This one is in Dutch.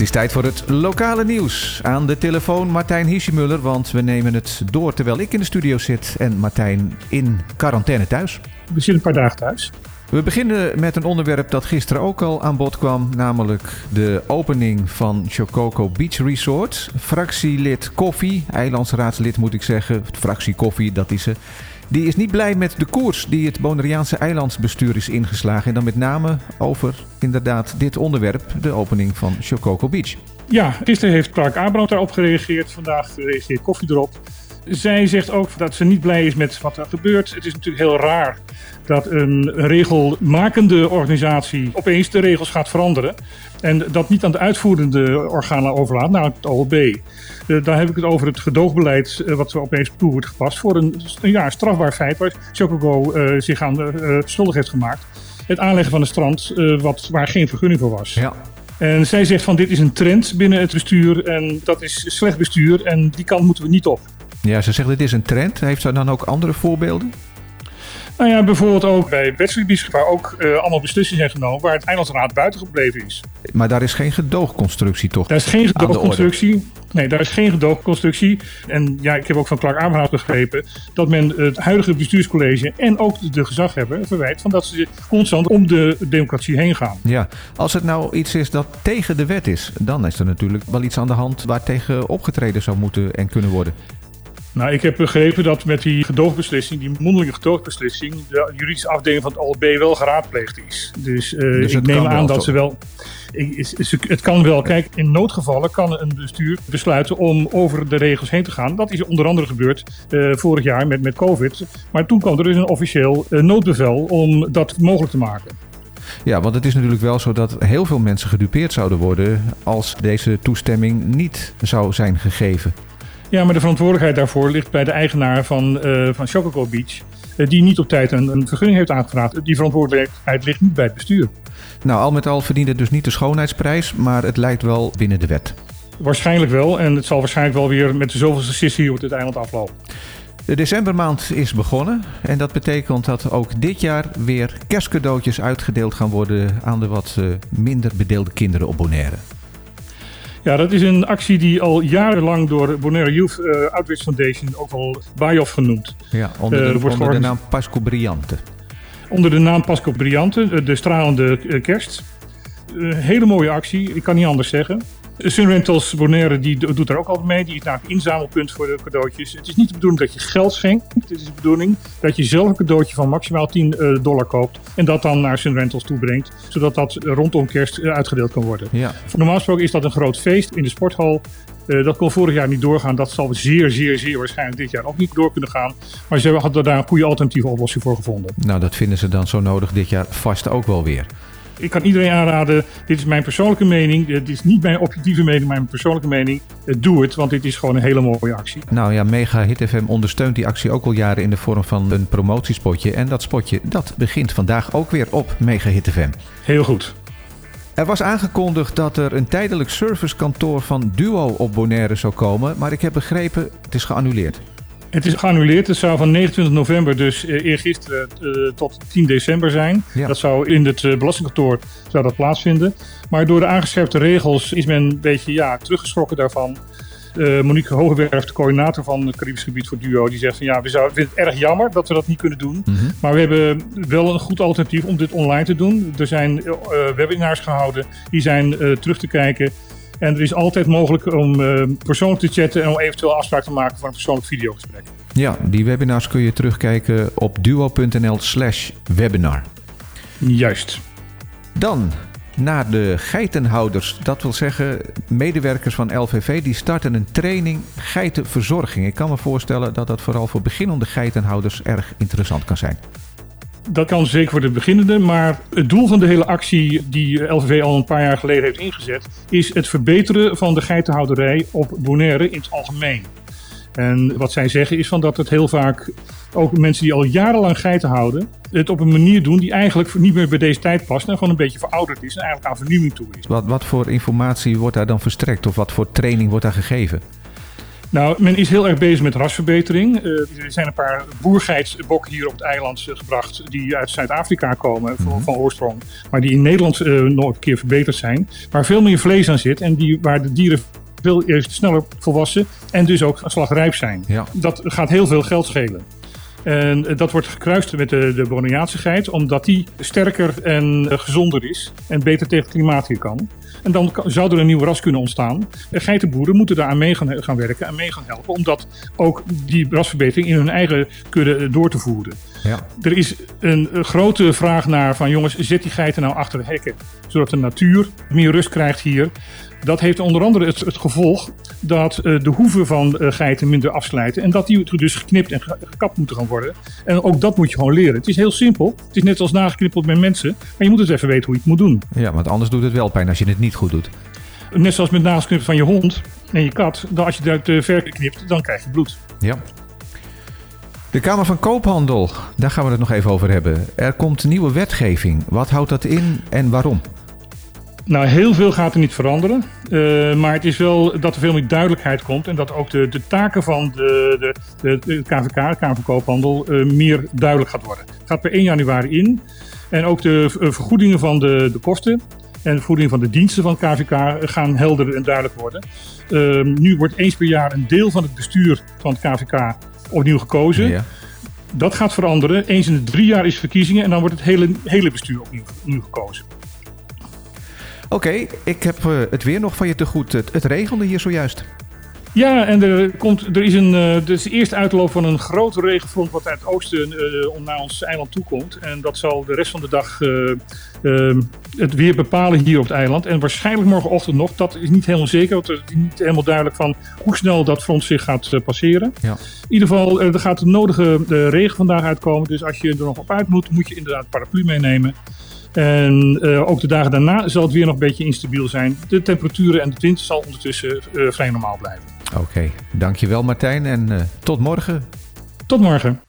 Het is tijd voor het lokale nieuws. Aan de telefoon Martijn Hiesjemuller, want we nemen het door terwijl ik in de studio zit en Martijn in quarantaine thuis. We zitten een paar dagen thuis. We beginnen met een onderwerp dat gisteren ook al aan bod kwam, namelijk de opening van Chococo Beach Resort. Fractielid Koffie, eilandsraadslid moet ik zeggen, fractie Koffie, dat is ze. Die is niet blij met de koers die het Bonaireaanse eilandsbestuur is ingeslagen. En dan met name over inderdaad dit onderwerp, de opening van Chococo Beach. Ja, gisteren heeft Clark Abraham daarop gereageerd. Vandaag reageert Koffie erop. Zij zegt ook dat ze niet blij is met wat er gebeurt. Het is natuurlijk heel raar dat een regelmakende organisatie opeens de regels gaat veranderen. En dat niet aan de uitvoerende organen overlaat, namelijk het OLB. Uh, eh, daar heb ik het over het gedoogbeleid uh, wat opeens toe wordt gepast voor een, ja, strafbaar feit waar Chocogo uh, zich aan schuldig heeft gemaakt. Het aanleggen van een strand wat, waar geen vergunning voor was. Ja. En zij zegt van dit is een trend binnen het bestuur en dat is slecht bestuur en die kant moeten we niet op. Ja, ze zegt dit is een trend. Heeft ze dan ook andere voorbeelden? Nou ja, bijvoorbeeld ook bij Bachelorbies, waar ook uh, allemaal beslissingen zijn genomen, waar het Eilandsraad buiten gebleven is. Maar daar is geen gedoogconstructie toch? Daar is geen gedoogconstructie. Nee, daar is geen gedoogconstructie. En ja, ik heb ook van Clark Abraham begrepen dat men het huidige bestuurscollege en ook de gezaghebber verwijt van dat ze constant om de democratie heen gaan. Ja, als het nou iets is dat tegen de wet is, dan is er natuurlijk wel iets aan de hand waar tegen opgetreden zou moeten en kunnen worden. Nou, ik heb begrepen dat met die gedoogbeslissing, die mondelinge gedoogbeslissing, de juridische afdeling van het OLB wel geraadpleegd is. Dus, uh, dus ik neem aan dat ze wel. Ik, het kan wel. Kijk, in noodgevallen kan een bestuur besluiten om over de regels heen te gaan. Dat is onder andere gebeurd uh, vorig jaar met, met COVID. Maar toen kwam er dus een officieel uh, noodbevel om dat mogelijk te maken. Ja, want het is natuurlijk wel zo dat heel veel mensen gedupeerd zouden worden als deze toestemming niet zou zijn gegeven. Ja, maar de verantwoordelijkheid daarvoor ligt bij de eigenaar van, uh, van Chococo Beach. Uh, die niet op tijd een, een, vergunning heeft aangevraagd. Die verantwoordelijkheid ligt niet bij het bestuur. Nou, al met al verdient het dus niet de schoonheidsprijs, maar het lijkt wel binnen de wet. Waarschijnlijk wel. En het zal waarschijnlijk wel weer met de zoveelste sessie op dit eiland aflopen. De decembermaand is begonnen en dat betekent dat ook dit jaar weer kerstcadeautjes uitgedeeld gaan worden aan de wat eh, minder bedeelde kinderen op Bonaire. Ja, dat is een actie die al jarenlang door Bonaire Youth uh, Outreach Foundation, ook wel BIOF genoemd. Ja, onder de, uh, onder de naam Pasco Brillante. Onder de naam Pasco Brillante, de stralende kerst. Een hele mooie actie, ik kan niet anders zeggen. Sun Rentals Bonaire die doet daar ook altijd mee. Die is namelijk inzamelpunt voor de cadeautjes. Het is niet de bedoeling dat je geld schenkt. Het is de bedoeling dat je zelf een cadeautje van maximaal 10 eh, dollar koopt. En dat dan naar Sun Rentals toe brengt. Zodat dat rondom kerst eh, uitgedeeld kan worden. Ja. Normaal gesproken is dat een groot feest in de sporthal. Uh, dat kon vorig jaar niet doorgaan. Dat zal zeer, zeer, zeer waarschijnlijk dit jaar ook niet door kunnen gaan. Maar ze hadden daar een goede alternatieve oplossing voor gevonden. Nou, dat vinden ze dan zo nodig dit jaar vast ook wel weer ik kan iedereen aanraden, dit is mijn persoonlijke mening. Dit is niet mijn objectieve mening, maar mijn persoonlijke mening. Doe het, want dit is gewoon een hele mooie actie. Nou ja, Mega Hit FM ondersteunt die actie ook al jaren in de vorm van een promotiespotje. En dat spotje, dat begint vandaag ook weer op Mega Hit FM. Heel goed. Er was aangekondigd dat er een tijdelijk servicekantoor van Duo op Bonaire zou komen, maar ik heb begrepen, het is geannuleerd. Het is geannuleerd. Het zou van 29 november, dus uh, eergisteren, uh, tot 10 december zijn. Dat zou in het uh, belastingkantoor zou dat plaatsvinden. Maar door de aangescherpte regels is men een beetje ja, teruggeschrokken daarvan. Monique Hogewerf, de coördinator van het Caribisch gebied voor Duo, die zegt van ja, we zouden, vinden het erg jammer dat we dat niet kunnen doen. Mhm. Maar we hebben wel een goed alternatief om dit online te doen. Er zijn webinars gehouden, die zijn terug te kijken. En er is altijd mogelijk om uh, persoonlijk te chatten en om eventueel afspraak te maken voor een persoonlijk videogesprek. Ja, die webinars kun je terugkijken op duo.nl slash webinar. Juist. Dan naar de geitenhouders. Dat wil zeggen, medewerkers van LVV die starten een training geitenverzorging. Ik kan me voorstellen dat dat vooral voor beginnende geitenhouders erg interessant kan zijn. Dat kan zeker voor de beginnende, maar het doel van de hele actie die LVV al een paar jaar geleden heeft ingezet, is het verbeteren van de geitenhouderij op Bonaire in het algemeen. En wat zij zeggen is van dat het heel vaak ook mensen die al jarenlang geiten houden, het op een manier doen die eigenlijk niet meer bij deze tijd past en gewoon een beetje verouderd is en eigenlijk aan vernieuwing toe is. Wat, wat voor informatie wordt daar dan verstrekt of wat voor training wordt daar gegeven? Nou, men is heel erg bezig met rasverbetering. Uh, er zijn een paar boergeitsbokken hier op het eiland gebracht die uit Zuid-Afrika komen van, van, oorsprong. Maar die in Nederland nog een keer verbeterd zijn. Waar veel meer vlees aan zit en die, waar de dieren veel sneller volwassen en dus ook slagrijp zijn. Ja. Dat gaat heel veel geld schelen. En eh, dat wordt gekruist met de, de geit, omdat die sterker en eh, gezonder is en beter tegen klimaat hier kan. En dan zou er een nieuw ras kunnen ontstaan. Geitenboeren moeten daar aan mee gaan, gaan werken en mee gaan helpen, omdat ook die rasverbetering in hun eigen kudde eh, door te voeren. Ja. Er is een grote vraag naar van jongens, zet die geiten nou achter de hekken, zodat de natuur meer rust krijgt hier. Dat heeft onder andere het, het gevolg dat uh, de hoeven van uh, geiten minder afslijten. En dat die dus geknipt en gekapt moeten gaan worden. En ook dat moet je gewoon leren. Het is heel simpel. Het is net als nageknippeld met mensen. Maar je moet dus even weten hoe je het moet doen. Ja, want anders doet het wel pijn als je het niet goed doet. Net zoals met nagels van je hond en je kat. Dan als je het uit knipt, dan krijg je bloed. Ja. De Kamer van Koophandel, daar gaan we het nog even over hebben. Er komt nieuwe wetgeving. Wat houdt dat in en waarom? Nou, heel veel gaat er niet veranderen. Uh, maar het is wel dat er veel meer duidelijkheid komt. En dat ook de, de taken van de, de, de, KVK, de Kamer van Koophandel, uh, meer duidelijk gaat worden. Het gaat per 1 januari in. En ook de uh, vergoedingen van de, de kosten en de vergoedingen van de diensten van KVK gaan helder en duidelijk worden. nu wordt eens per jaar een deel van het bestuur van het KVK opnieuw gekozen. Ja. Dat gaat veranderen. Eens in de drie jaar is verkiezingen en dan wordt het hele, hele bestuur opnieuw, opnieuw gekozen. Oké, ik heb uh, het weer nog van je te goed. Het, het regende hier zojuist. Ja, en er, komt, er is een, uh, is de eerste uitloop van een grote regenfront wat uit het oosten uh, naar ons eiland toe komt. En dat zal de rest van de dag uh, het weer bepalen hier op het eiland. En waarschijnlijk morgenochtend nog. Dat is niet helemaal zeker, want het is niet helemaal duidelijk van hoe snel dat front zich gaat passeren. Ja. In ieder geval, er gaat de nodige regen vandaag uitkomen. Dus als je er nog op uit moet, moet je inderdaad paraplu meenemen. En uh, ook de dagen daarna zal het weer nog een beetje instabiel zijn. De temperaturen en de wind zal ondertussen uh, vrij normaal blijven. Oké, dankjewel Martijn en uh, tot morgen. Tot morgen.